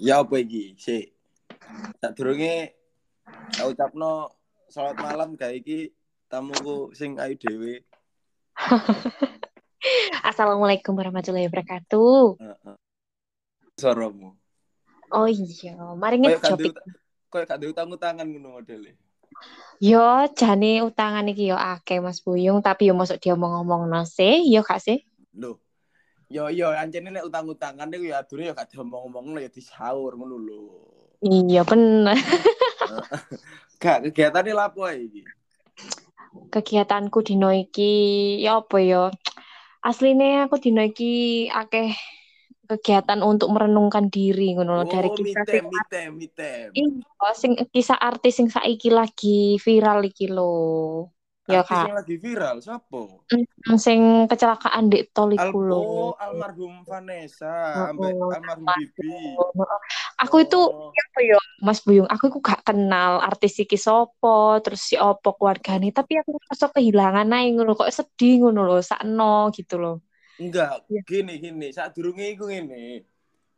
Ya apa iki? Sik. Sadurunge tak ucapno selamat malam gawe iki tamuku sing ayu dhewe. Assalamualaikum warahmatullahi wabarakatuh. Suaramu. Oh iya, mari ngejopik. ada kayak gak ada utang-utangan ngono modele. Yo, jane utangan iki yo akeh Mas Buyung, tapi yo mosok dia ngomong sih, yo gak sih? Loh. Yo yo ancene nek utang-utangan niku ya adune ya gak diomong-omong ya disaur ngono lho. Iya bener. Gak kegiatane lapo iki? Kegiatanku dino iki ya apa yo? Aslinya aku dino iki akeh kegiatan untuk merenungkan diri ngono lho, dari Oh, kisah mitem, mitem, mitem. Iya, sing kisah artis sing saiki lagi viral iki lho. Ya Kak. yang lagi viral siapa? Sing kecelakaan di tol iku lho. oh, almarhum Vanessa, Oh, almarhum Bibi. Aku itu Oh, apa ya Mas Buyung, aku iku gak kenal artis iki sopo, terus si opo keluargane, tapi aku rasa kehilangan ae ngono kok sedih ngono lho, sakno gitu loh. enggak, Iya. gini gini, saat durunge iku ngene.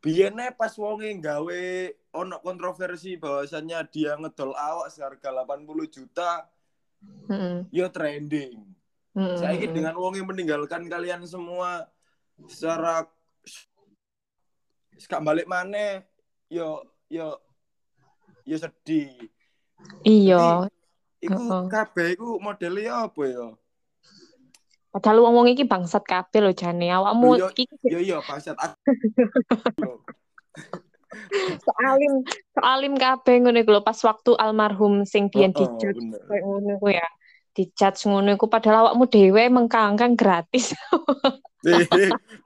Biyen pas wonge gawe ono kontroversi bahwasannya dia ngedol awak seharga 80 juta, Heeh. yo trending. Heeh, Saiki heeh. dengan wonge meninggalkan kalian semua secara gak balik maneh, yo yo yo sedih. Iya, Iku Heeh. kabeh iku modelnya apa ya? padahal wong-wong iki bangsat kabeh lho jane. Awakmu yo iki yo yo bangsat. soalim soalim kabeh ngono iku pas waktu almarhum sing biyen dijudge bener. kayak ngono ya. Dijudge ngono iku padahal awakmu dhewe mengkangkang gratis.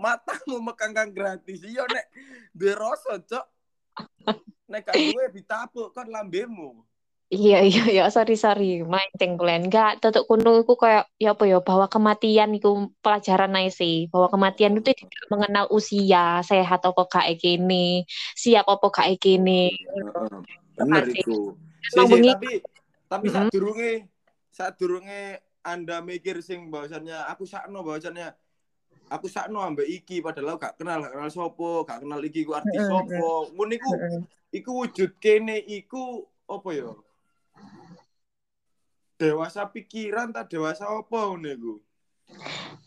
Matamu mekangkang gratis. Iya nek duwe rasa, Cok. Nek gak duwe ditapuk kon lambemu. Iya iya iya. Sorry sorry. Mancing bulan enggak tetuk kuno iku kayak ya apa ya bahwa kematian iku pelajaran ae sih. Bahwa kematian itu tidak mengenal usia sehat apa gak kene siap apa gak kene. Bener iku. Si, si, bengi- tapi tapi Mm-mm. saat durunge saat durunge Anda mikir sing bahwasannya aku sakno bahwasannya aku sakno ambek iki padahal aku gak kenal gak kenal sopo gak kenal iki ku artis sopo mun iku iku wujud kene iku apa ya dewasa pikiran tak dewasa apa ngono iku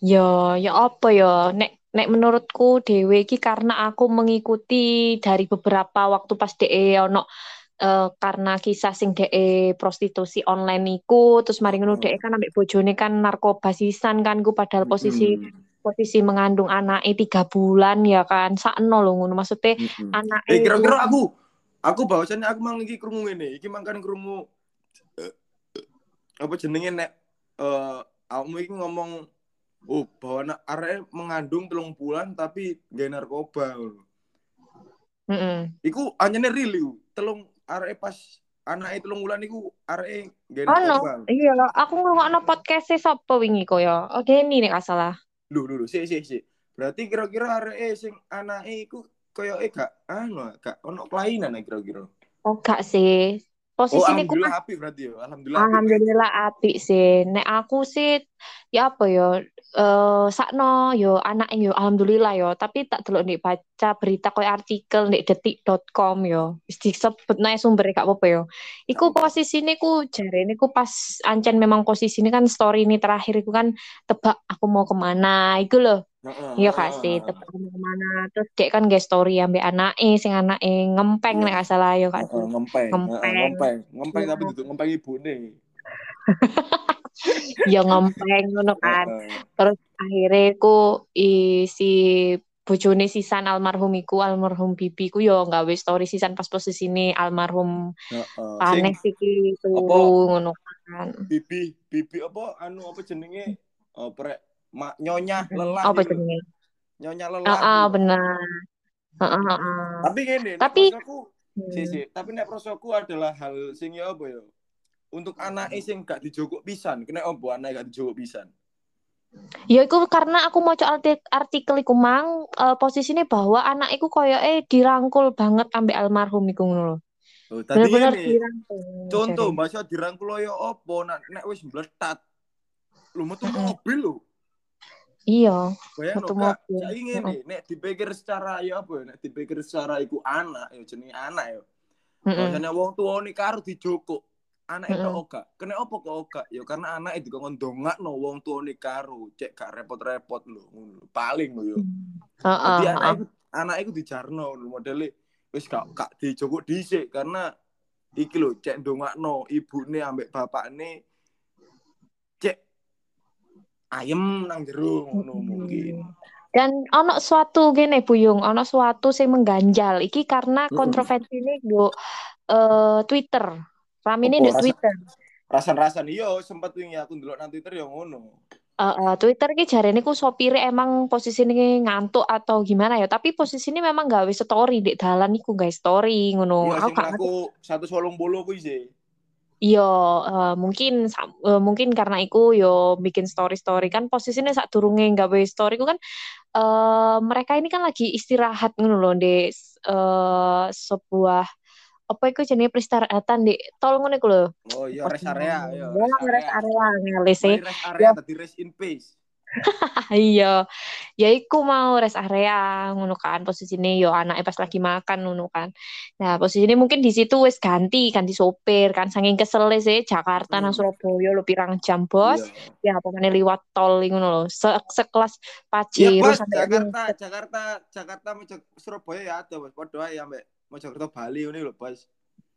Ya, ya apa ya? Nek nek menurutku dewe iki karena aku mengikuti dari beberapa waktu pas DE ono eh, karena kisah sing DE prostitusi online iku terus mari ngono. DE kan ambek bojone kan narkoba sisan kan ku padahal posisi Mm-mm. posisi mengandung anaknya tiga bulan ya kan sakno lho ngono maksudnya Mm-mm. anaknya Eh kira-kira aku aku bahwasannya aku mang iki krungu ngene iki mangkan krungu apa jenenge nek eh awakmu iki ngomong oh bahwa anak arek mengandung telung bulan tapi gak narkoba ngono. Heeh. Iku anyane real iku. Telung arek pas anake telung bulan iku arek gak Oh no, iya aku ngrungokno podcast e sapa wingi koyo. Oh, Geni nek salah. Lho lho sik sik sik. Berarti kira-kira arek sing anake iku koyoke gak anu gak ono kelainan kira-kira. Oh gak sih. Oh Posisine ku alhamdulillah apik berarti ya. Alhamdulillah. Alhamdulillah apik sih. Nek aku sih ya apa ya eh sakno yo anaknya yo alhamdulillah yo tapi tak delok nek baca berita koyo artikel nek detik.com yo wis disebut nae sumbernya gak apa-apa yo. Iku posisine ku jarene ku pas ancen memang posisine kan story ini terakhir iku kan tebak aku mau ke mana iku loh. Iya sih aku mau ke mana terus dek kan gak story ambek anake sing anake ngempeng Iya. nek gak salah yo kak. Heeh, ngempeng, Ngempeng. Ngempeng, ngempeng Iya. tapi duduk ngempeng ibune. Ya ngempeng ngono kan. Terus akhirnya ku i, si bojone sisan almarhum iku almarhum bibiku yo nggawe story sisan pas posisi ini almarhum Sing iki turu apa? ngono kan bibi, bibi apa anu apa jenenge? Oh, prek mak nyonya lelah. apa lho. jenenge Nyonya lelah. ah ah, iku. benar Heeh, heeh. Tapi nek Tapi- prosoku, Hmm. si, si, tapi nek prosoku adalah hal sing ya apa ya? Untuk anak sing gak dijogok pisan, kena opo anak gak dijogok pisan. Ya iku karena aku mau artik artikel iku mang eh, posisinya bahwa anak iku koyo eh dirangkul banget ambek almarhum iku ngono lho. Oh, tadi Bener-bener ini dirangkul. contoh bahasa dirangkul ya opo nek wis mbletat. Lu metu mobil lho. Iya, Bayang metu no, mobil. saiki ngene, nek dipikir secara ya apa ya, nek dipikir secara iku anak ya jenenge anak ya. Heeh. Bahasane wong tuwa ni karo dijoko. Anak itu Mm-mm. oga. Kena apa kok oga? Ya karena anak itu kok ndongakno wong tuwa ni karo, cek gak repot-repot lho. Paling ya. Heeh, Jadi anak heeh. itu anak itu dijarno modele wis gak gak dijoko dhisik karena iki lho cek ndongakno ibune ambek bapakne cek ayem nang jero ngono mungkin. Dan ono suatu gini Buyung, ono suatu sing mengganjal. Iki karena Mm-mm. kontroversi ini go eh, Twitter. Rame ini di Twitter. Rasan-rasan iya sempat wingi aku ndelok nang Twitter ya ngono. Eh, eh, Twitter ki jarene ku sopire emang posisine ngantuk atau gimana ya. Tapi posisinya memang gawe story di dalan iku gawe story ngono. Iya Aku sing gak mlaku 180 kuwi sih. Iya, eh, mungkin sam- eh, mungkin karena iku yo bikin story-story kan posisinya saat durunge gawe story ku kan eh mereka ini kan lagi istirahat ngono loh di eh sebuah apa iku jenenge peristirahatan di tol ngono iku lho. Oh iya rest area ya. Ya, rest area ngelis sih. Mari rest area tadi rest in peace. Iya. Ya iku mau rest area ngono kan posisine yo anaknya pas lagi makan ngono kan. Nah, posisinya mungkin di situ wis ganti ganti sopir kan saking kesel sih Jakarta nang Hmm. Surabaya lo pirang jam bos. Iya. Ya meneh liwat tol ngono lho. Se sekelas Pajero bos, sampai Jakarta, Jakarta, Jakarta, Mojo- Surabaya ya ada bos. Podo ae ambek Mojokerto Bali ini lho bos.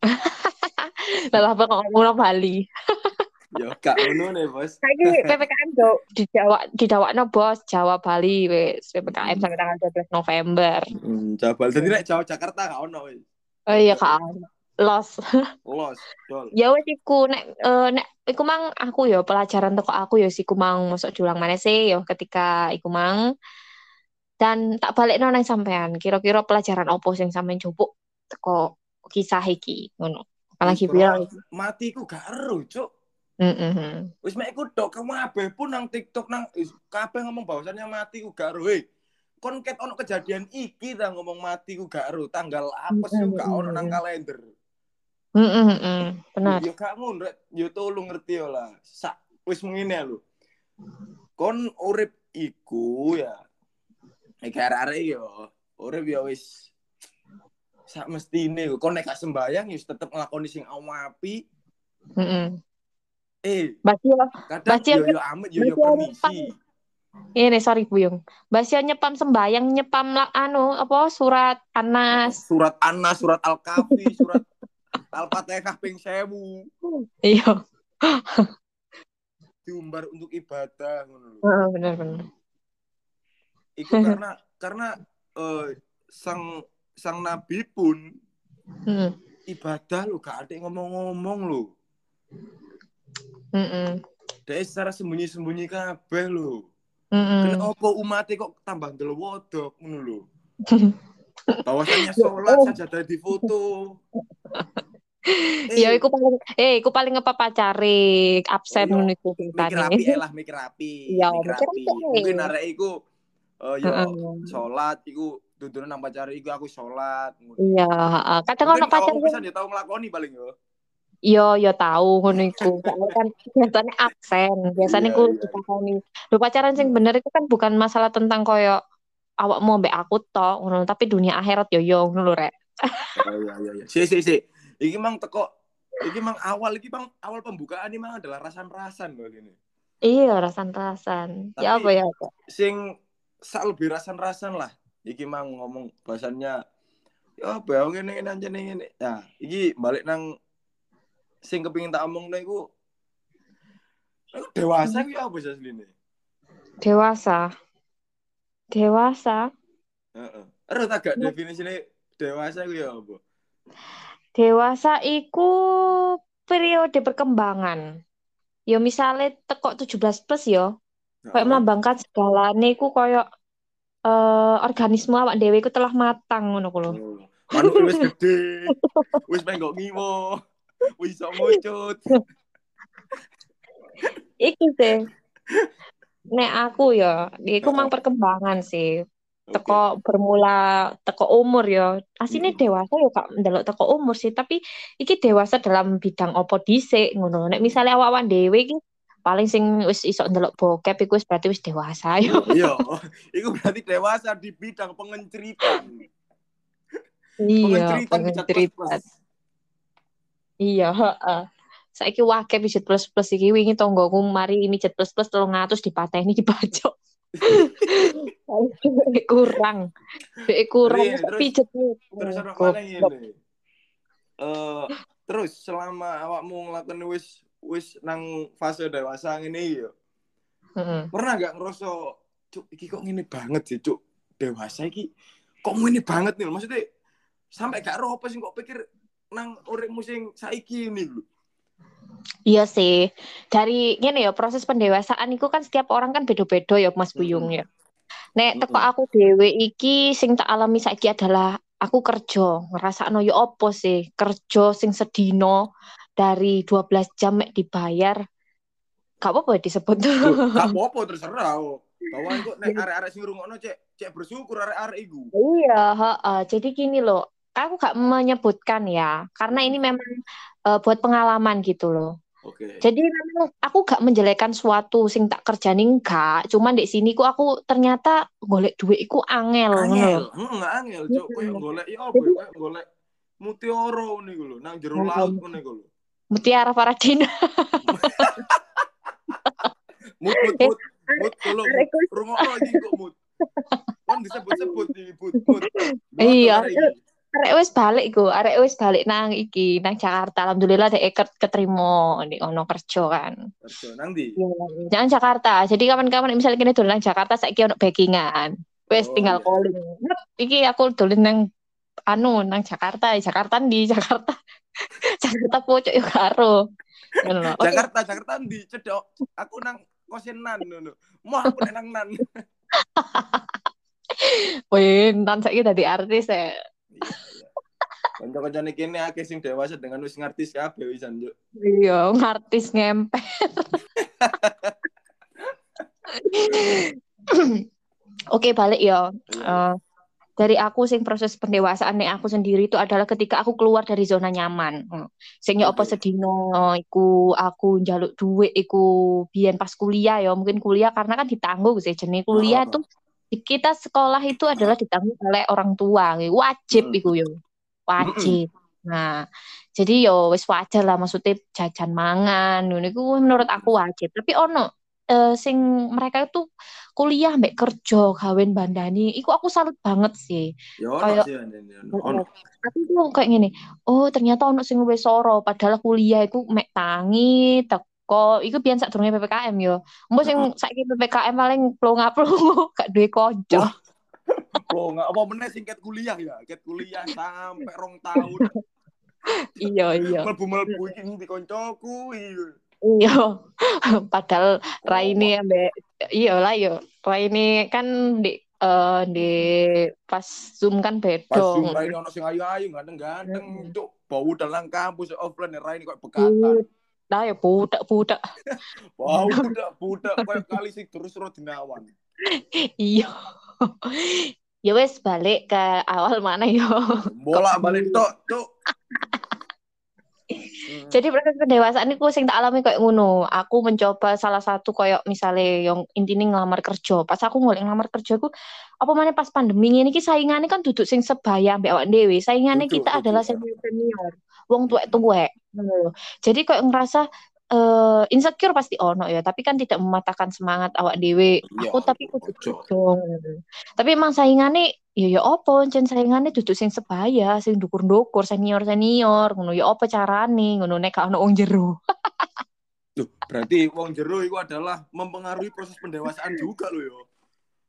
Lah apa kok ngomong Bali. Ya gak ngono nih bos. Saiki PPKM do di Jawa di Dawakno bos Jawa Bali wis PPKM sampai tanggal 12 November. Hmm, Jawa Jadi nek Jawa Jakarta gak ono wis. Oh iya Kak. Los. Los, dol. Ya wis iku nek eh, nek iku mang aku ya pelajaran teko aku ya siku mang mosok julang mana sih ya ketika iku mang dan tak balik nang sampean kira-kira pelajaran opo sing sampean jupuk teko kisah iki ngono. Apalagi iki. Mati ku gak ero, Cuk. Heeh. Wis mek iku tok kabeh pun nang TikTok nang kabeh ngomong bahwasannya mati ku gak ero. Kon ket ono kejadian iki ta ngomong mati ku gak ero. Tanggal apa sih gak ono nang kalender. Heeh, heeh. Benar. Yo gak ngono, yo tolong ngerti yo lah. Sak wis ngene lho. Kon urip iku ya. Iki arek-arek yo urip yo wis sak mestine. Kon nek gak sembayang yo tetep nglakoni sing api. Heeh. Eh, Basi yo kadang Berarti yo yo amit yo permisi. Ini sorry Buyung. Basio nyepam sembayang nyepam lah anu apa surat Anas. Surat Anas, surat Al-Kahfi, surat Al-Fatihah ping 1000 Iya. diumbar untuk ibadah ngono lho. Heeh, bener bener. Iku karena karena eh, sang sang nabi pun Heeh. ibadah lo gak ada ngomong-ngomong lo. Heeh. Dia secara sembunyi-sembunyi kabeh lo. Heeh. Kenapa umatnya kok tambah ndelwodok ngono lo. Bahwasannya sholat saja dari foto. Ya iku paling eh iku paling apa pacare absen iya. ngono iku mikir rapi eh lah mikir rapi. Iya, mikir rapi. Mungkin arek iku eh yo Heeh. sholat iku duduran nang pacar iku aku sholat. Iya, kadang ono pacar bisa dia tahu ngelakoni paling yo. Yo yo tahu ngono iku. Kan biasanya absen, biasanya Iya, ku iya. ditakoni. Lho pacaran sing bener itu kan bukan masalah tentang koyo awakmu ambek aku tok ngono, tapi dunia akhirat yo yo ngono lho rek. Oh iya iya iya. Si si si. Iki mang teko iki mang awal iki mang awal pembukaan ini mang adalah rasan-rasan loh ini. Iya, rasan-rasan. Ya apa ya apa? Sing sak lebih rasan-rasan lah. Iki mang ngomong bahasannya ya apa ya ngene ngene aja ngene. Nah, iki balik nang sing kepengin tak omong iku Iku dewasa iki apa sih asline? Dewasa. Dewasa. Heeh. Ero tak gak definisine dewasa iku ya apa? Dewasa iku periode perkembangan. Yo misalnya teko 17 plus yo, kayak Heeh. melambangkan segalane iku koyo eh organisme awak dhewe iku telah matang ngono ku lho. Oh, Manuk wis gede. Wis pengen ngiwo. Wis iso mucut. Iki sih. Nek aku ya, iku mang perkembangan sih. Teko bermula teko umur ya. Asine Hmm. dewasa ya gak ndelok teko umur sih, tapi iki dewasa dalam bidang opo dhisik ngono. Nek misalnya awak-awak dhewe iki paling sing wis iso ndelok bokep iku wis berarti wis dewasa yo. Iya, itu berarti dewasa di bidang pengenceritan. Iya, Pengenceritan di chat plus plus. pengeceritan. Iya, heeh. Saiki wakil pijet plus plus iki wingi tonggoku mari mijet plus plus 300 dipateni dibajok. Kurang. Dek kurang Iya, pijet Terus mana ini? Eh, terus selama awakmu ngelakuin wis wis nang fase dewasa ngene yo. Heeh. Pernah gak ngerasa cuk iki kok ngene banget sih cuk. Dewasa iki kok ngene banget nih maksudnya sampai gak roh apa sih kok pikir nang uripmu sing saiki ini lho. Iya sih. Dari gini ya proses pendewasaan itu kan setiap orang kan beda-beda ya Mas Buyung ya. Nek teko aku dhewe iki sing tak alami saiki adalah aku kerja, ngrasakno ya opo sih? Kerja sing sedino dari 12 jam mek dibayar. Gak apa-apa disebut. Loh, Gak apa-apa terserah. oh. Bawaan kok nek arek-arek sing ngrungokno cek cek bersyukur arek-arek iku. Iya, heeh. Jadi gini loh, aku gak menyebutkan ya, karena ini memang eh, buat pengalaman gitu loh. Oke. Jadi memang aku gak menjelekkan suatu sing tak kerjani enggak, cuman di sini ku aku ternyata golek duit iku angel Angel, heeh nggak angel, cuk. Koyo Mm-mm. golek ya apa? Koyo golek mutiara niku lho, nang jero Mm-mm. laut ngono iku lho. Mutiara Paradina. Mut mut mut mut ku- rungokno iki kok mut. Kan disebut-sebut iki mut mut. Iya. Arek wis balik ku, arek wis balik nang iki nang Jakarta. Alhamdulillah dek ket keterima di ono kerja kan. Kerja nang ndi? Iya, Jangan Jakarta. Jadi kapan-kapan misalnya kene dolan nang Jakarta saiki ono backingan. Wes Oh, tinggal iya. calling. Iki aku dolan nang anu nang Jakarta, Jakarta di Jakarta. Jakarta pojok yo karo. Jakarta, Jakarta ndi? Cedok. Aku nang kosenan ngono. Mau aku nang nan. wih, ntan saiki dadi artis ya. Iya, iya. Kanca-kancane kene akeh sing dewasa dengan wis ngartis kabeh wisan, Juk. Iya, ngartis ngempe. Oke, balik ya. Iya. Eh, dari aku sing proses pendewasaan nek aku sendiri itu adalah ketika aku keluar dari zona nyaman. Hmm. Sing ya apa sedino iku aku njaluk duit iku biyen pas kuliah ya, mungkin kuliah karena kan ditanggung sih jenis kuliah Oh. tuh di- kita sekolah itu adalah ditanggung oleh orang tua, wajib Hmm. iku yo. Wajib. Nah, jadi yo wis wajar lah maksudnya jajan mangan ngono iku menurut aku wajib. Tapi ono eh, sing mereka itu kuliah mbek kerja gawen bandani iku aku salut banget sih. Ono Kayak-. Aku tuh kayak gini, oh ternyata ono sing wis soro padahal kuliah iku mek tangi teko iku biyen sadurunge PPKM yo. Mbok sing saiki PPKM paling plonga-plongo gak duwe kanca. Oh, nggak apa meneh sing ket kuliah ya, ket kuliah sampai rong tahun. Iya, iya. Mlebu-mlebu iki di koncoku iki. Iya. Padahal Raini ambek iya lah yo. Raini kan di eh di pas Zoom kan Pas beda. Zoom Raini ono sing ayu-ayu ganteng-ganteng, Mm. cuk. Bau dalam kampus offline Raini kok bekatan. Nah ya budak-budak. Bau budak-budak kayak kali sing terus ro dinawan. Iya. Ya wes balik ke awal mana yo. Bola balik tok, cuk. Hmm. Jadi proses pendewasaan itu sing tak alami kayak ngono. Aku mencoba salah satu kayak misalnya yang intinya ngelamar kerja. Pas aku mulai ngelamar kerja aku apa mana pas pandemi ini ki saingannya kan duduk sing sebaya ambek awak dhewe. Saingannya kita betul, adalah ya. Wong tuwek-tuwek. Jadi kayak ngerasa eh insecure pasti ono ya, tapi kan tidak mematahkan semangat awak dhewe. Iya, Aku tapi kudu ojo. dong. Tapi emang saingannya ya ya opo jen saingannya duduk sing sebaya, sing dukur-dukur, senior-senior, ngono ya apa carane ngono nek ono wong jero. Loh, berarti wong jero itu adalah mempengaruhi proses pendewasaan juga loh yo.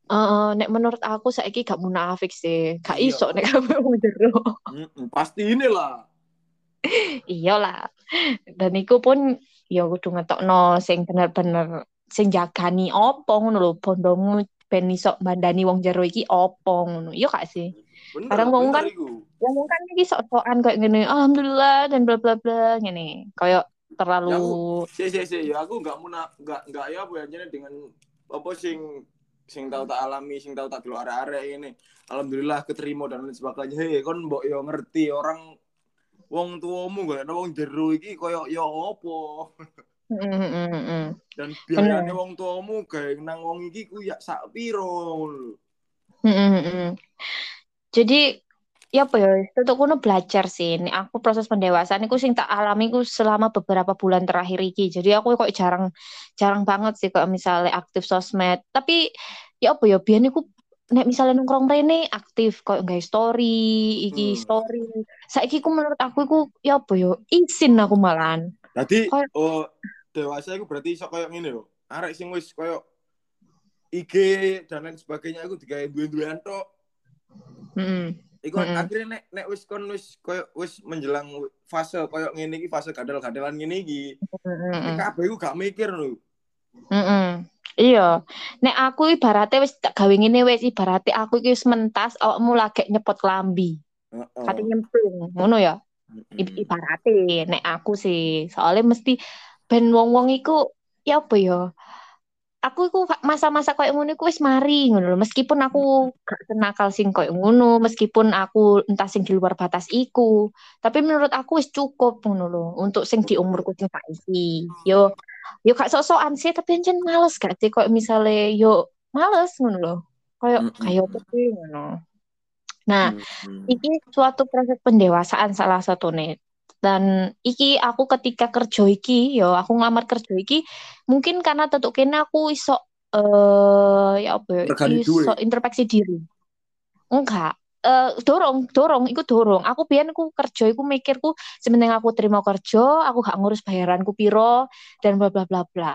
Heeh, nek menurut aku saiki gak munafik sih. Gak Iya. iso nek kabeh wong jero. Mm-mm, pasti inilah. Iyalah. Dan iku pun ya kudu ngetokno sing bener-bener sing jagani opo ngono lho, bondomu ben iso bandani wong jero iki opo ngono. Iya gak sih? Bener, Kadang wong kan-. Wong kan iki sok-sokan kayak gini, alhamdulillah dan bla bla bla ngene. Kayak terlalu Si si si, ya aku nggak muna nggak nggak ya apa ya dengan apa sing sing tahu tak alami, sing tahu tak dulu arek-arek ini. Alhamdulillah keterima dan lain sebagainya. Hei, kon mbok yo ngerti orang wong tuamu gak ada wong jero iki koyo mm, mm. Dan biayane wong tuamu gawe nang wong iki ku ya sak piro. Jadi ya apa ya tetep kuno belajar sih. Nek aku proses pendewasaan itu sing tak alami ku selama beberapa bulan terakhir iki. Jadi aku kok jarang jarang banget sih kok misalnya aktif sosmed. Tapi ya apa ya biar niku nek misalnya nongkrong rene aktif kok nggak story iki Hmm. story saiki ku menurut aku iku ya apa ya izin aku malahan Dadi Kayak- oh dewasa iku berarti iso koyo ngene lho. Arek sing wis koyo IG dan lain sebagainya aku digawe duwe-duwean tok. Mm-mm. Iku akhirnya nek nek wis kon wis koyo wis menjelang fase koyo ngene iki fase gadal-gadalan ngene iki. Mm-mm. Kabeh iku gak mikir lho. Mm-mm. Iya, nek aku ibaratnya wis tak gawe ngene wis ibaratnya aku iki wis mentas awakmu lagi nyepot klambi. Heeh. Kate nyemplung, ngono ya. I- ibaratnya nek aku sih. Soalnya mesti ben wong-wong iku ya apa ya? Aku iku masa-masa koyo ngono iku wis mari ngono lho. Meskipun aku gak senakal sing koyo ngono meskipun aku entah sing di luar batas iku tapi menurut aku wis cukup ngono lho untuk sing di umurku sing saiki. Yo yo gak sok-sokan sih tapi ancen males gak sih koyo misale yo males ngono lho koyo Mm-mm. kayak apa sih ngono nah Mm-mm. Iki suatu proses pendewasaan salah satu nih. Dan iki aku ketika kerja iki, yo aku ngelamar kerja iki, mungkin karena tetuk kene aku iso eh ya apa ya, iso introspeksi diri. Enggak. Eh dorong, dorong, iku dorong. Aku biyen aku kerja iku mikirku sementing aku terima kerja, aku gak ngurus bayaranku piro dan bla bla bla bla.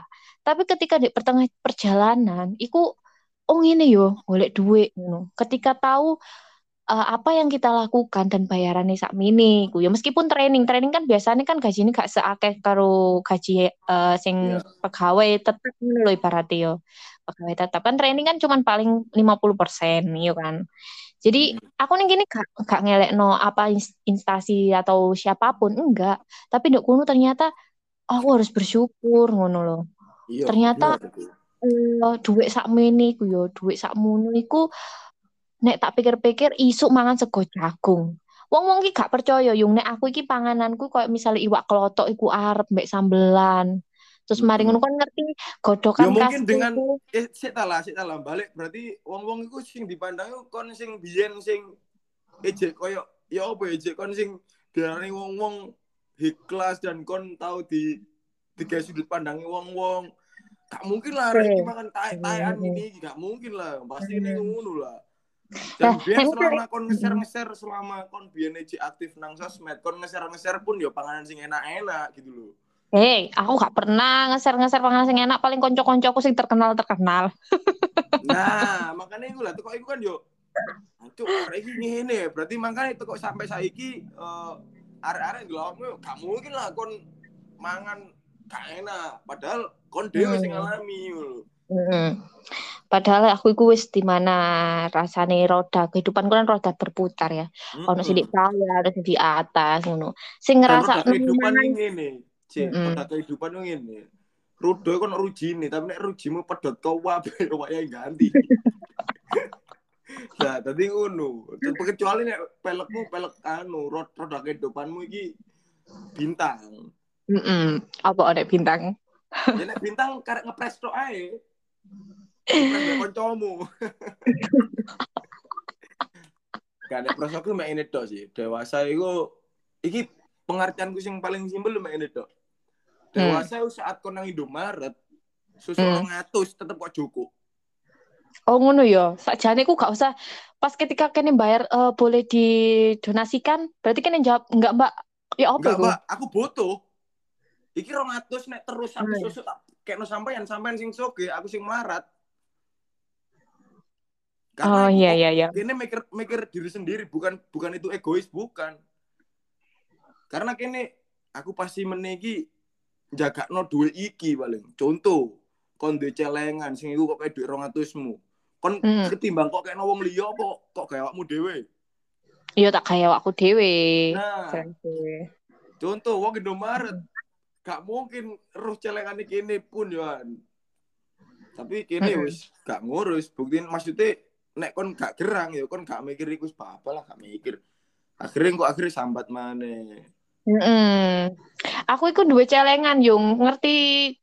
Tapi ketika di pertengah perjalanan, iku oh ngene yo, golek duit ngono. Ketika tahu eh, apa yang kita lakukan dan bayarannya sak mini ku ya meskipun training training kan biasanya kan gajinya gak seakeh karo gaji eh, sing Iya. pegawai tetap lho ibaratnya yo pegawai tetap kan training kan cuman paling 50% yo kan jadi aku nih gini gak, gak ngelekno apa ins- instansi atau siapa pun enggak. Tapi nduk kuno ternyata aku harus bersyukur ngono loh. Iya. Ternyata- iya, eh duit sak mini ku yo duit sak mono iku nek tak pikir-pikir isuk mangan sego jagung. Wong-wong iki gak percaya yung nek aku iki pangananku koyo misalnya iwak kelotok iku arep mbek sambelan terus mari ngono kan ngerti godokan Ya mungkin dengan-. Eh, sik ta lah, sik ta lah balik berarti wong-wong iku sing dipandang kon sing biyen sing ejek koyo ya apa ya ejek kon sing diarani wong-wong ikhlas dan kon tahu di tiga sudut pandangi wong-wong. Gak mungkin lah arek iki makan taek-taekan Hmm. ini, gak mungkin lah. Pasti ini Hmm. ngono lah. Dan biar selama kon ngeser-ngeser selama kon biyen ejek aktif nang sosmed, kon ngeser-ngeser pun ya panganan sing enak-enak gitu loh. Hei, aku gak pernah ngeser-ngeser panganan sing enak paling konco-koncoku sing terkenal-terkenal. Nah, makanya iku lah kok iku kan yo Aduh, arek iki ngene, berarti makanya itu kok sampai saiki eh arek-arek ngelawakmu gak mungkin lah kon mangan gak enak, padahal kon dhewe sing Hmm. ngalami ngono. Mm. Padahal aku iku wis di mana rasane roda kehidupanku kan roda berputar ya. Ono sing di bawah, ono sing di atas ngono. Sing ngerasa kehidupan ini ngene, Cik, Mm-mm. roda kehidupan ini ngene. Rudo kon rujine, tapi nek rujimu pedot kau wae wae ganti. Nah, tadi ngono. Kecuali nek pelekmu pelek anu, rod- roda kehidupanmu iki bintang. Mm-mm. Apa ada bintang? Ya nek bintang karek ngepres tok ae. Ngepres kancamu. Gak nek pres aku mek ini sih. Dewasa iku iki pengertianku sing paling simpel mek ini. Dewasa iku saat kon nang Indomaret susu Hmm. 200 tetep kok cukup. Oh ngono ya. Sakjane ku gak usah pas ketika kene bayar eh, boleh didonasikan, berarti kene jawab enggak, Mbak. Ya apa Enggak? Mbak, aku butuh. Iki 200 nek terus aku Hmm. susu tak kekno sampean sampean sing soge, aku sing melarat. Oh aku iya iya iya. Kene mikir mikir diri sendiri, bukan bukan itu egois, bukan. Karena kene aku pasti meniki jaga no duit iki paling. Contoh, kon duwe celengan sing iku kok kayak duit 200-mu. Kon Hmm. ketimbang kok kayak wong liya apa kok kayak awakmu dhewe. Iya tak kayak aku dhewe. Nah, contoh wong Indomaret gak mungkin roh celengan iki kene pun yoan. Tapi kene Mm-mm. wis gak ngurus. Buktiin maksudnya nek kon gak gerang ya kon gak mikir iku apa lah gak mikir. Akhirnya kok akhirnya sambat maneh. Mm-mm. Aku iku duwe celengan yung ngerti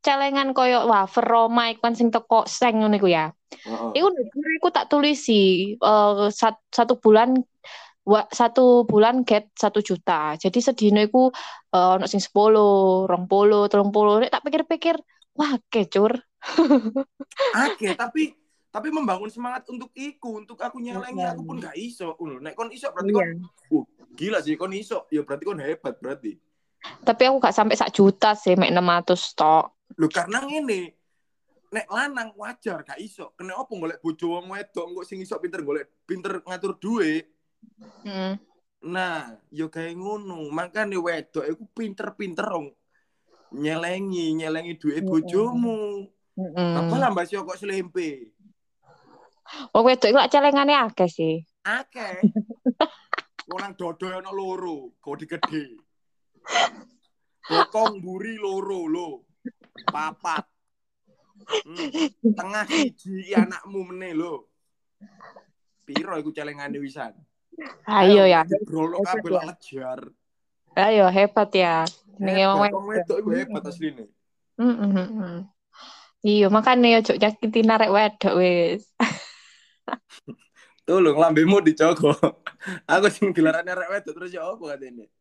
celengan koyo wafer Roma iku kan sing teko seng ngono iku ya. Heeh. Iku iku tak tulisi eh, sat- satu bulan wa, satu bulan get satu juta. Jadi sedino iku eh, ono sing 10, 20, 30. Nek tak pikir-pikir, wah kecur. Oke, tapi tapi membangun semangat untuk iku, untuk aku nyelengi aku pun gak iso. Ngono. Nek kon iso berarti kon uh, gila sih kon iso. Ya berarti kon hebat berarti. Tapi aku gak sampai sak juta sih, mek 600 tok. Lho karena ngene. Nek lanang wajar gak iso. Kena opo golek bojo wong wedok engko sing iso pinter golek pinter ngatur duit. Mm. Nah, yo kayak ngono. Makane wedok iku pinter-pinter dong. Nyelengi, nyelengi duit Mm. bojomu. Mm-mm. Apa lah Mbak Sio kok selempe? Wong wedok iku lak celengane akeh sih. Akeh. Wong nang dodo ono loro, kok digede. Bokong buri loro lo. Papat. Hmm. Tengah siji anakmu meneh lo. Piro iku celengane wisan? Ayo ya. Brolo kabeh lejar. Ayo hebat ya. Ning wong wedok iku hebat asline. Heeh. Iya, makanya ya cuk nyakiti narek wedok wis. Tolong lambemu dijogo. Aku sing dilarane arek wedok terus ya apa katene?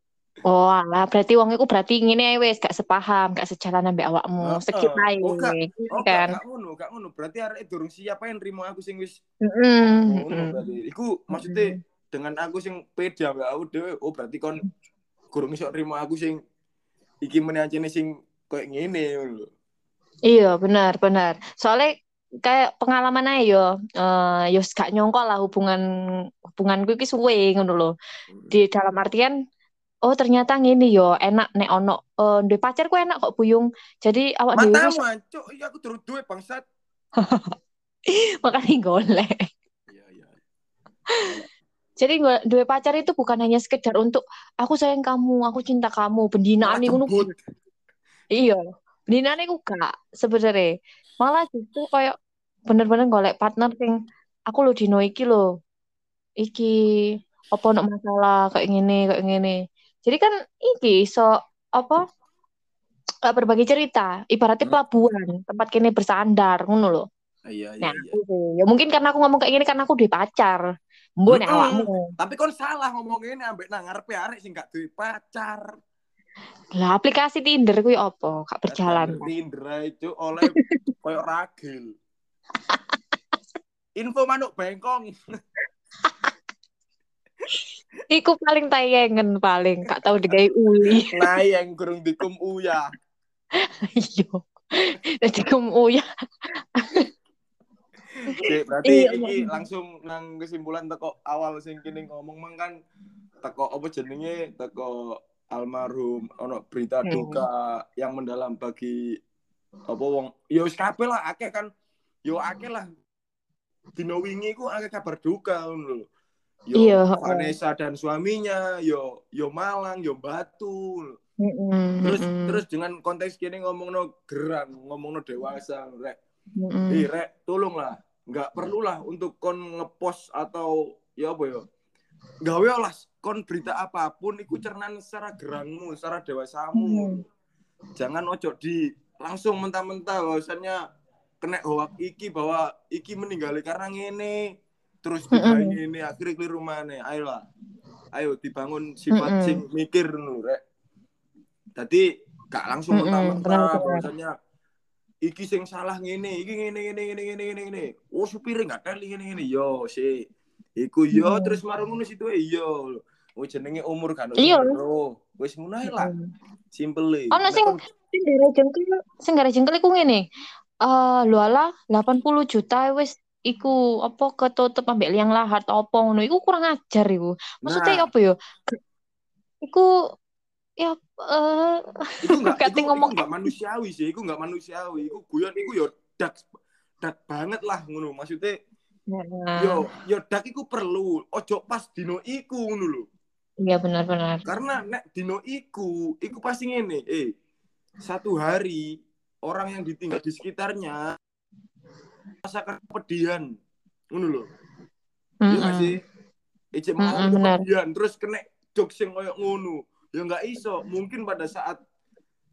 Oh, alah, berarti wong iku berarti ngene ae wis gak sepaham, gak sejalan ambek awakmu. Heeh. Skip ae. Oh, gak- Oh, kan. gak, ngono, gak ngono. Berarti arek durung siap ae nrimo aku sing wis Heeh. ngono berarti. Iku maksudnya dengan aku sing pede ambek aku dhewe, oh berarti kon kurang iso nrimo aku sing iki meneh sing koyo ngene lho. Iya, benar, benar. Soalnya kayak pengalaman aja yo, eh yo gak nyongko lah hubungan hubunganku iki suwe ngono lho. Di dalam artian oh ternyata ngene yo enak nek ono eh duwe pacar ku enak kok buyung. Jadi awak dhewe Matamu iku ancuk, iya aku durung duwe bangsat. makanya golek. Iya, iya. Jadi gue duwe pacar itu bukan hanya sekedar untuk aku sayang kamu, aku cinta kamu, pendinaan jemput. Iya, pendinaan iku gak sebenarnya. Malah justru kayak bener-bener golek partner sing aku lo dino iki lo. Iki apa ono masalah kayak gini, kayak gini. Jadi kan iki iso apa eh, berbagi cerita, ibaratnya Hmm. pelabuhan, tempat kini bersandar ngono loh. Iya, iya, Nah, iya. aku sih. ya mungkin karena aku ngomong kayak gini karena aku duwe pacar. Mbok nek awakmu. Tapi kon salah ngomong ngene ambek nang ngarepe arek sing gak duwe pacar. Lah aplikasi Tinder kuwi apa? Gak berjalan. Tinder Cuk, oleh koyo ragil. Info manuk bengkong. Iku paling tayengen paling, gak tau digawe uli. Nah, yang kurang dikum uya. Iya. Jadi kamu ya. Oke, berarti Iya, iki Mbak. langsung nang kesimpulan teko awal sing kene ngomong mang kan teko apa jenenge teko almarhum ono berita Hmm. duka yang mendalam bagi apa wong yo wis kabeh lah akeh kan yo akeh lah dino wingi ku akeh kabar duka ngono lho. Yo Iya, heeh. Vanessa dan suaminya, yo yo Malang, yo Batu. Mm-mm, Terus terus dengan konteks kini ngomongno geran, ngomongno dewasa, rek. mm-mm. Eh, rek, tolonglah. Nggak perlulah untuk kon ngepost atau ya apa ya. Gawe lah kon berita apa pun iku cernan secara geranmu, secara dewasamu. Hmm. Jangan ojo di langsung mentah-mentah bahwasannya kena hoak iki bahwa iki meninggal karena ngene terus digawe Mm-mm. ngene akhirnya keliru maneh. Ayolah. Ayo dibangun sifat Mm-mm. sing mikir nu rek. Tadi gak langsung Mm-mm, mentah-mentah benar-benar. bahwasannya iki sing salah ngene, iki ngene ngene ngene ngene ngene. Oh supire gak teli ngene ngene. Yo si iku yo Hmm. terus marung ngono situ e yo. Oh jenenge umur kan Iya. Wis ngono ae lah. Mm. Simple. Ono sing sing gara jengkel, sing gara jengkel iku ngene. Eh, lho alah 80 juta wis iku apa ketutup ambek liang lahat apa ngono iku kurang ajar iku. Maksudnya Nah. apa ya? Iku ya eh enggak itu, ngomong- itu enggak manusiawi sih itu enggak manusiawi itu guyon itu yo dak dak banget lah ngono maksudnya nah, yo yo dak iku perlu. Ojo pas dino iku ngono lho. Iya benar-benar. karena nek dino iku iku pasti ngene eh satu hari orang yang ditinggal di sekitarnya rasakan kepedihan ngono lho. Iya gak Mm-mm. sih? Mengalami benar. kepedihan terus kena jok sing koyo ngono. Ya nggak iso mungkin pada saat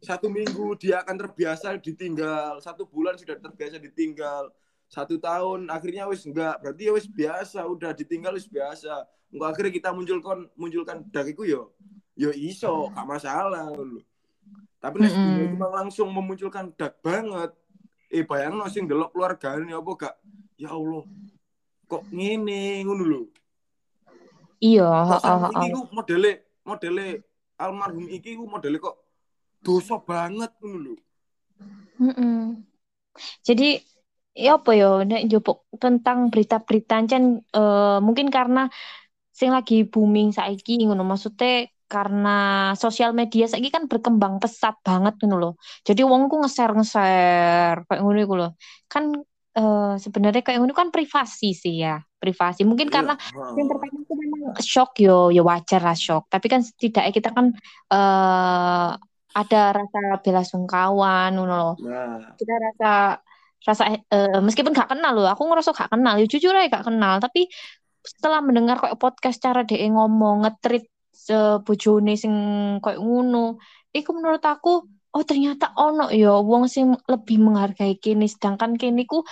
satu minggu dia akan terbiasa ditinggal satu bulan sudah terbiasa ditinggal satu tahun akhirnya wis enggak berarti ya wis biasa udah ditinggal wis biasa enggak akhirnya kita munculkan munculkan dakiku yo yo iso gak masalah lho tapi nek Mm-mm. mm cuma langsung memunculkan dak banget eh bayang no sing delok keluargane apa gak ya Allah kok ngene ngono lho Iya, heeh, iki heeh. ku modele modele almarhum iki ku modele kok dosa banget ngono lho Mm-mm. Jadi ya apa ya nek njupuk tentang berita-berita ancen eh, mungkin karena sing lagi booming saiki ngono maksudnya karena sosial media saiki kan berkembang pesat banget ngono loh. Jadi wong ku nge-share nge-share kayak ngono iku loh. Kan eh, sebenarnya kayak ngono kan privasi sih ya, privasi. Mungkin Iya, karena heeh. yang pertama itu memang shock yo, yo wajar lah shock. Tapi kan setidaknya kita kan eh ada rasa bela sungkawa, ngono loh. nah Kita rasa rasa eh, meskipun gak kenal loh, aku ngerasa gak kenal, ya jujur aja gak kenal. Tapi setelah mendengar kayak podcast cara dia ngomong ngetrit sebojone sing kayak ngono, iku menurut aku oh ternyata ono ya wong sing lebih menghargai kini, sedangkan kini ku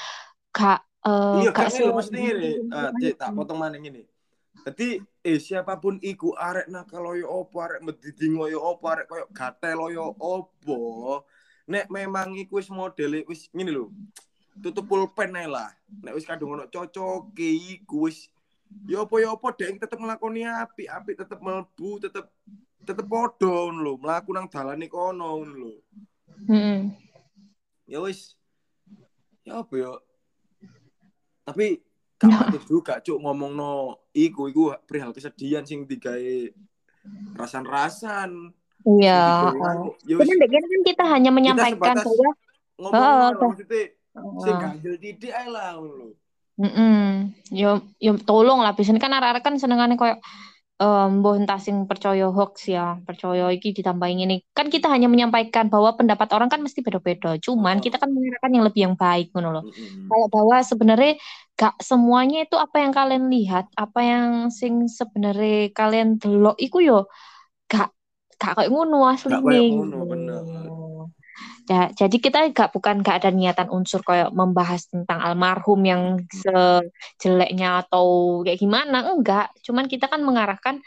gak eh, Iya, gak ini maksudnya ini, Cik, tak potong mana ini. Jadi, eh siapa pun iku arek nakal yo opo, arek medidingo yo opo, arek koyo gatel yo opo. Nek memang iku wis modele wis ngene lho. Tutup pulpen ae lah. Nek wis kadung ono cocoke iku wis yo opo yo opo dek tetep nglakoni api, api tetep mlebu, tetep tetep padha ngono lho, mlaku nang dalane kono ngono lho. Mm-mm. ya wis ya apa ya tapi gak patut juga cuk ngomong no iku iku perihal kesedihan sing digawe rasan-rasan Iya. sing ya Cuman dek kan kita hanya menyampaikan sebatas bahwa ngomong Oh, oke. maksudnya sing Heeh. ganjel titik ae lah ngono lho Mm-mm. Yo, yo tolong lah. Biasanya kan arek-arek kan senengane koyo eh, mbah entah sing percaya hoax ya, percaya iki ditambahin ini. Kan kita hanya menyampaikan bahwa pendapat orang kan mesti beda-beda. Cuman Heeh. kita kan mengarahkan yang lebih yang baik ngono loh. Mm-mm. Kayak bahwa sebenarnya gak semuanya itu apa yang kalian lihat, apa yang sing sebenarnya kalian delok iku yo gak gak kayak ngono gak kayak ngono bener Ya, jadi kita gak bukan gak ada niatan unsur kayak membahas tentang almarhum yang sejeleknya atau kayak gimana, enggak. Cuman kita kan mengarahkan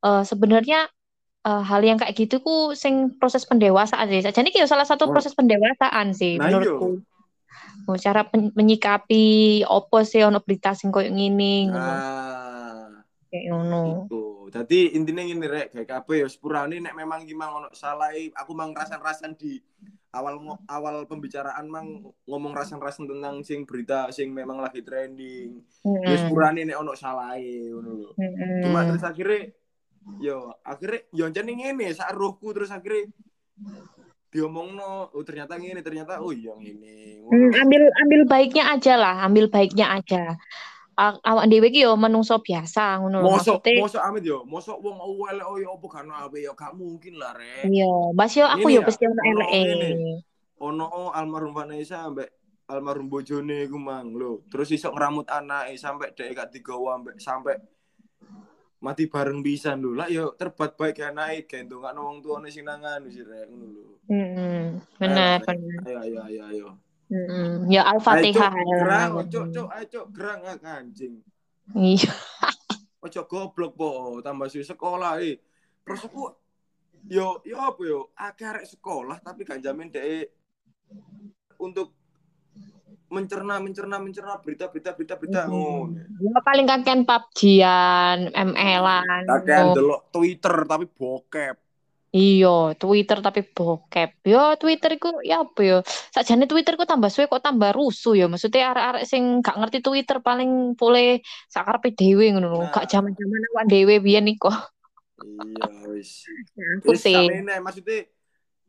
eh, sebenarnya eh, hal yang kayak gitu ku sing proses pendewasaan sih. Jadi kayak salah satu Oh. proses pendewasaan sih Nah, iya. menurutku. Oh, cara pen- menyikapi opo sih ono berita sing koyo ngene nah Kayak ngono. Itu. Jadi intinya gini rek, kayak kabeh ya sepurane nek memang iki mang ono salah aku mang rasan-rasan di awal awal pembicaraan mang ngomong rasan-rasan tentang sing berita sing memang lagi trending. Ya Mm-mm. sepurane nek ono salahe ngono. Mm-mm. Cuma terus akhirnya yo akhirnya yo jane ngene sak rohku terus akhirnya diomongno oh ternyata ngene ternyata oh iya ngene ngono Hmm, lho. ambil ambil baiknya aja lah, ambil baiknya aja. Awak dhewe ki yo menungso biasa ngono lho Mosok mosok amit yo, mosok wong awal oh ya apa kan apa ya gak mungkin lah rek. Iya, Mas yo aku Ini yo ya, pasti ono eleke. ono almarhum Vanessa ambek almarhum bojone iku mang lho. Terus iso ngramut anake sampai dhek gak digawa ambek sampai mati bareng pisan lho. Lah yo terbat baik anake gendongakno wong tuane sing nang anu sih rek ngono lho. Hmm, benar, benar. Ayo ayo ayo ayo. Hmm, ya Ayo Al-Fatihah. gerang, cuk, ayo cuk, gerang ah, anjing. Iya. Ojo goblok po, tambah suwi sekolah eh. Terus aku yo yo apa yo, arek sekolah tapi gak jamin dhek untuk mencerna mencerna mencerna berita berita berita berita ngono. Ya paling kakean PUBG-an, ML-an. Kakean delok Twitter tapi bokep. Iya, Twitter tapi bokep. Yo Twitter iku ya apa yo? Sakjane Twitter ku tambah suwe kok tambah rusuh ya. Maksudnya arek-arek sing gak ngerti Twitter paling boleh sakarepe dhewe ngono lho. Nah. Gak jaman-jaman awak dhewe biyen iku. Iya wis. Aku Wis sih. maksudnya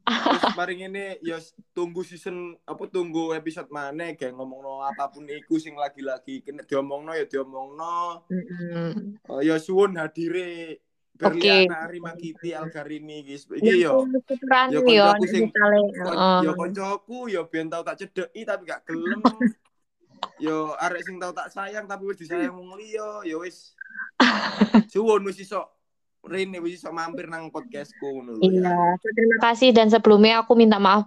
mari ngene ya tunggu season apa tunggu episode mana kayak ngomongno apa pun iku sing lagi-lagi kena diomongno ya diomongno. Mm-mm. Oh, ya suwun hadire. Berliana Arima Kiti Algarini guys. Iki yo. yo koncoku sing- heeh. Yo koncoku yo ben tau tak cedeki tapi gak gelem. yo arek sing tau tak sayang tapi wis disayang wong liya yo wis. Suwun wis iso Rene wis iso mampir nang podcastku ngono lho Iya, ya. terima kasih dan sebelumnya aku minta maaf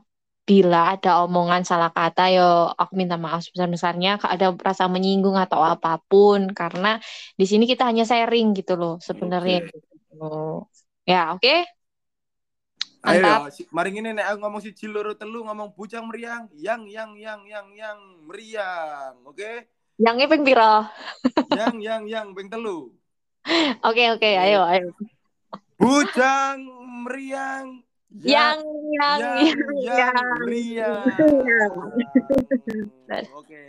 bila ada omongan salah kata yo aku minta maaf sebesar-besarnya ada rasa menyinggung atau apa pun karena di sini kita hanya sharing gitu loh sebenarnya gitu. Ya, oke. Ayo Mantap. ya, si- mari ngene nek aku ngomong siji loro telu ngomong bujang meriang, yang yang yang yang yang meriang, oke? Yang ping piro? yang yang yang ping telu. Oke, oke, ayo, ayo. Bujang meriang, Yang yang yang yang yang yang. meriang. Yang. Oke.